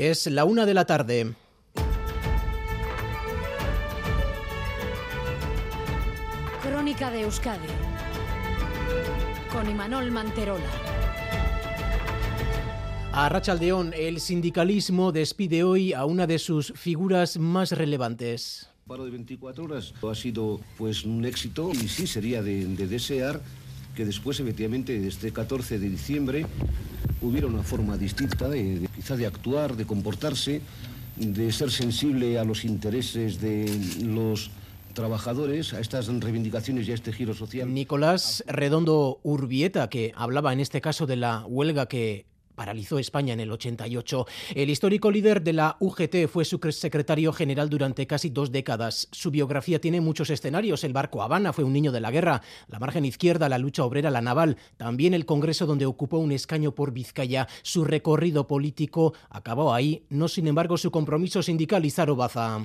Es la una de la tarde. Crónica de Euskadi con Imanol Manterola. A Rachaldeón, el sindicalismo despide hoy a una de sus figuras más relevantes. El paro de 24 horas ha sido pues un éxito y sí sería de, de desear que después efectivamente de este 14 de diciembre hubiera una forma distinta de, de, actuar, de comportarse, de ser sensible a los intereses de los trabajadores, a estas reivindicaciones y a este giro social. Nicolás Redondo Urbieta, que hablaba en este caso de la huelga que paralizó España en el 88. El histórico líder de la UGT fue su secretario general durante casi dos décadas. Su biografía tiene muchos escenarios. El barco Habana fue un niño de la guerra, la margen izquierda, la lucha obrera, la naval, también el Congreso donde ocupó un escaño por Vizcaya. Su recorrido político acabó ahí, no sin embargo su compromiso sindical y Baza.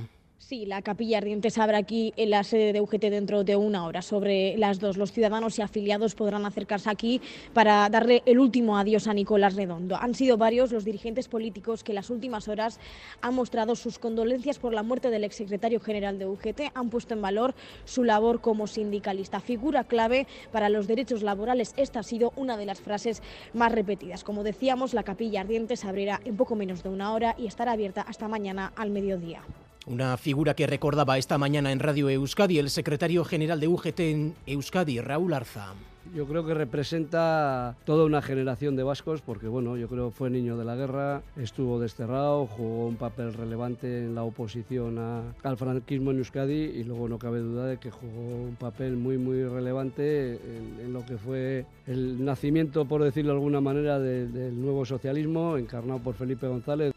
Sí, la capilla ardiente se abre aquí en la sede de UGT dentro de una hora. Sobre las dos, los ciudadanos y afiliados podrán acercarse aquí para darle el último adiós a Nicolás Redondo. Han sido varios los dirigentes políticos que en las últimas horas han mostrado sus condolencias por la muerte del exsecretario general de UGT, han puesto en valor su labor como sindicalista. Figura clave para los derechos laborales. Esta ha sido una de las frases más repetidas. Como decíamos, la capilla ardiente se abrirá en poco menos de una hora y estará abierta hasta mañana al mediodía. Una figura que recordaba esta mañana en Radio Euskadi el secretario general de UGT en Euskadi, Raúl Arza. Yo creo que representa toda una generación de vascos porque, bueno, yo creo fue niño de la guerra, estuvo desterrado, jugó un papel relevante en la oposición al franquismo en Euskadi y luego no cabe duda de que jugó un papel muy, muy relevante en, lo que fue el nacimiento, por decirlo de alguna manera, de, del nuevo socialismo encarnado por Felipe González.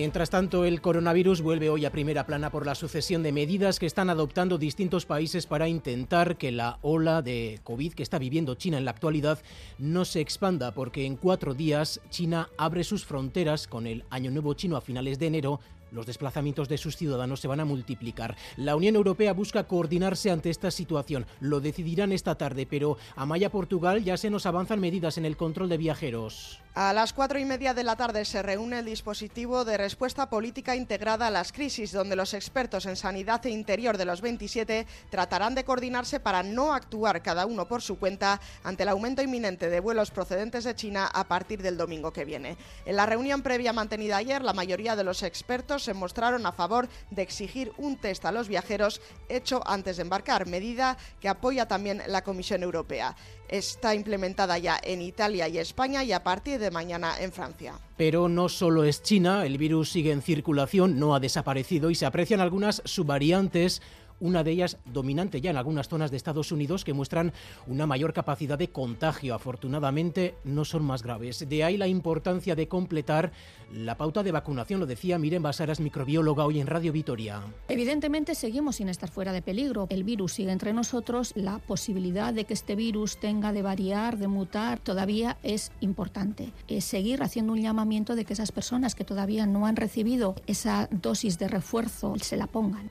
Mientras tanto, el coronavirus vuelve hoy a primera plana por la sucesión de medidas que están adoptando distintos países para intentar que la ola de COVID que está viviendo China en la actualidad no se expanda, porque en cuatro días China abre sus fronteras con el Año Nuevo Chino a finales de enero los desplazamientos de sus ciudadanos se van a multiplicar. La Unión Europea busca coordinarse ante esta situación. Lo decidirán esta tarde, pero a Maya Portugal ya se nos avanzan medidas en el control de viajeros. A las cuatro y media de la tarde se reúne el dispositivo de respuesta política integrada a las crisis, donde los expertos en sanidad e interior de los 27 tratarán de coordinarse para no actuar cada uno por su cuenta ante el aumento inminente de vuelos procedentes de China a partir del domingo que viene. En la reunión previa mantenida ayer, la mayoría de los expertos se mostraron a favor de exigir un test a los viajeros hecho antes de embarcar, medida que apoya también la Comisión Europea. Está implementada ya en Italia y España y a partir de mañana en Francia. Pero no solo es China, el virus sigue en circulación, no ha desaparecido y se aprecian algunas subvariantes una de ellas dominante ya en algunas zonas de Estados Unidos que muestran una mayor capacidad de contagio. Afortunadamente no son más graves. De ahí la importancia de completar la pauta de vacunación, lo decía Miren Basaras, microbióloga hoy en Radio Vitoria. Evidentemente seguimos sin estar fuera de peligro. El virus sigue entre nosotros. La posibilidad de que este virus tenga de variar, de mutar, todavía es importante. Seguir haciendo un llamamiento de que esas personas que todavía no han recibido esa dosis de refuerzo se la pongan.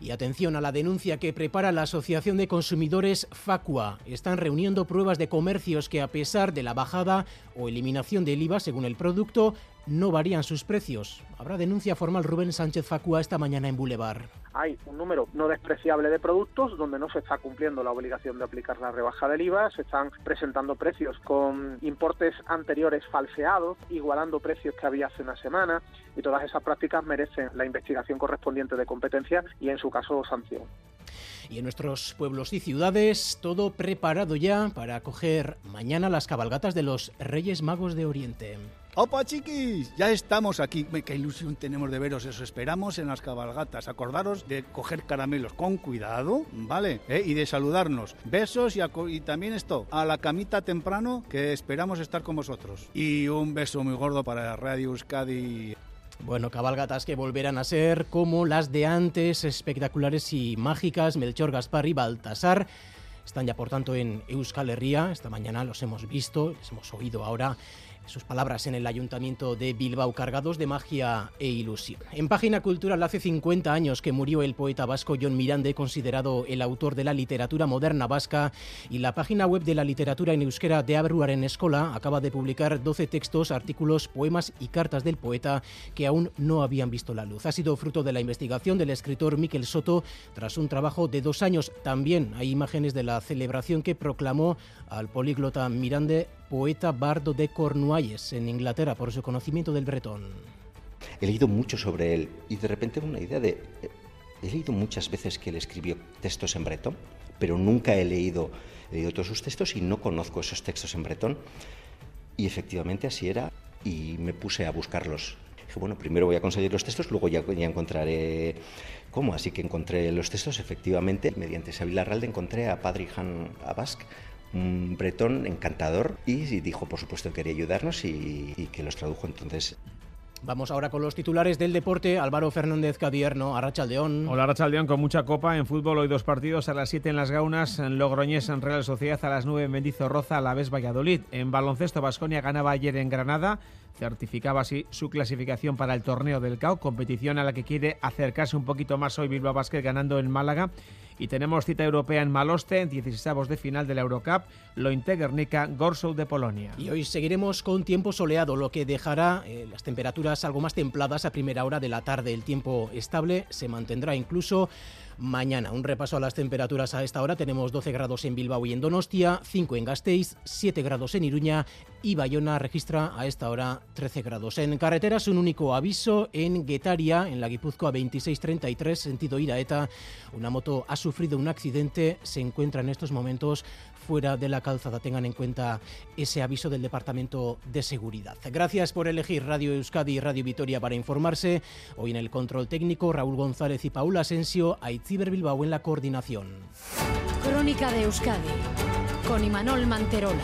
Y atención a la denuncia que prepara la Asociación de Consumidores Facua. Están reuniendo pruebas de comercios que a pesar de la bajada o eliminación del IVA según el producto, no varían sus precios. Habrá denuncia formal Rubén Sánchez Facua esta mañana en Boulevard. Hay un número no despreciable de productos donde no se está cumpliendo la obligación de aplicar la rebaja del IVA, se están presentando precios con importes anteriores falseados, igualando precios que había hace una semana y todas esas prácticas merecen la investigación correspondiente de competencia y en su caso sanción. Y en nuestros pueblos y ciudades, todo preparado ya para acoger mañana las cabalgatas de los Reyes Magos de Oriente. ¡Opa, chiquis! Ya estamos aquí. ¡Qué ilusión tenemos de veros! Eso esperamos en las cabalgatas. Acordaros de coger caramelos con cuidado, ¿vale? ¿Eh? Y de saludarnos. Besos y, y, también esto, a la camita temprano que esperamos estar con vosotros. Y un beso muy gordo para Radio Euskadi. Bueno, cabalgatas que volverán a ser como las de antes, espectaculares y mágicas, Melchor, Gaspar y Baltasar están ya por tanto en Euskal Herria. Esta mañana los hemos visto, les hemos oído ahora sus palabras en el Ayuntamiento de Bilbao, cargados de magia e ilusión. En página cultural, hace 50 años que murió el poeta vasco John Mirande, considerado el autor de la literatura moderna vasca, y la página web de la literatura en euskera de Abruaren Escola acaba de publicar 12 textos, artículos, poemas y cartas del poeta que aún no habían visto la luz. Ha sido fruto de la investigación del escritor Miquel Soto tras un trabajo de dos años. También hay imágenes de la celebración que proclamó al políglota Mirande poeta bardo de Cornualles, en Inglaterra, por su conocimiento del bretón. He leído mucho sobre él y de repente una idea de... Eh, he leído muchas veces que él escribió textos en bretón, pero nunca he leído, he leído todos sus textos y no conozco esos textos en bretón. Y efectivamente así era y me puse a buscarlos. Dije, bueno, primero voy a conseguir los textos, luego ya, ya encontraré cómo. Así que encontré los textos, efectivamente, mediante Sabila Ralde encontré a Padre Han Abask, un bretón encantador y dijo, por supuesto, que quería ayudarnos y, y que los tradujo entonces Vamos ahora con los titulares del deporte. Álvaro Fernández Cadierno, Arrachaldeón. Hola Arrachaldeón, con mucha copa en fútbol. Hoy dos partidos a las 7 en Las Gaunas, en Logroñés en Real Sociedad, a las 9 en Mendizorroza, a la vez Valladolid. En baloncesto, Basconia ganaba ayer en Granada, certificaba así su clasificación para el torneo del CAO, competición a la que quiere acercarse un poquito más hoy Bilbao Basket ganando en Málaga y tenemos cita europea en Maloste, en 16 de final de la Eurocup, lo Guernica, Gorsou de Polonia. Y hoy seguiremos con tiempo soleado, lo que dejará eh, las temperaturas algo más templadas a primera hora de la tarde. El tiempo estable se mantendrá incluso mañana. Un repaso a las temperaturas a esta hora. Tenemos 12 grados en Bilbao y en Donostia, 5 en Gasteiz, 7 grados en Iruña y Bayona registra a esta hora 13 grados. En carreteras un único aviso en Guetaria, en la Guipúzcoa 2633, sentido Iraeta. Una moto ha sufrido un accidente, se encuentra en estos momentos fuera de la calzada. Tengan en cuenta ese aviso del Departamento de Seguridad. Gracias por elegir Radio Euskadi y Radio Vitoria para informarse. Hoy en el control técnico, Raúl González y Paula Asensio, Aitziber Bilbao en la coordinación. Crónica de Euskadi con Imanol Manterola.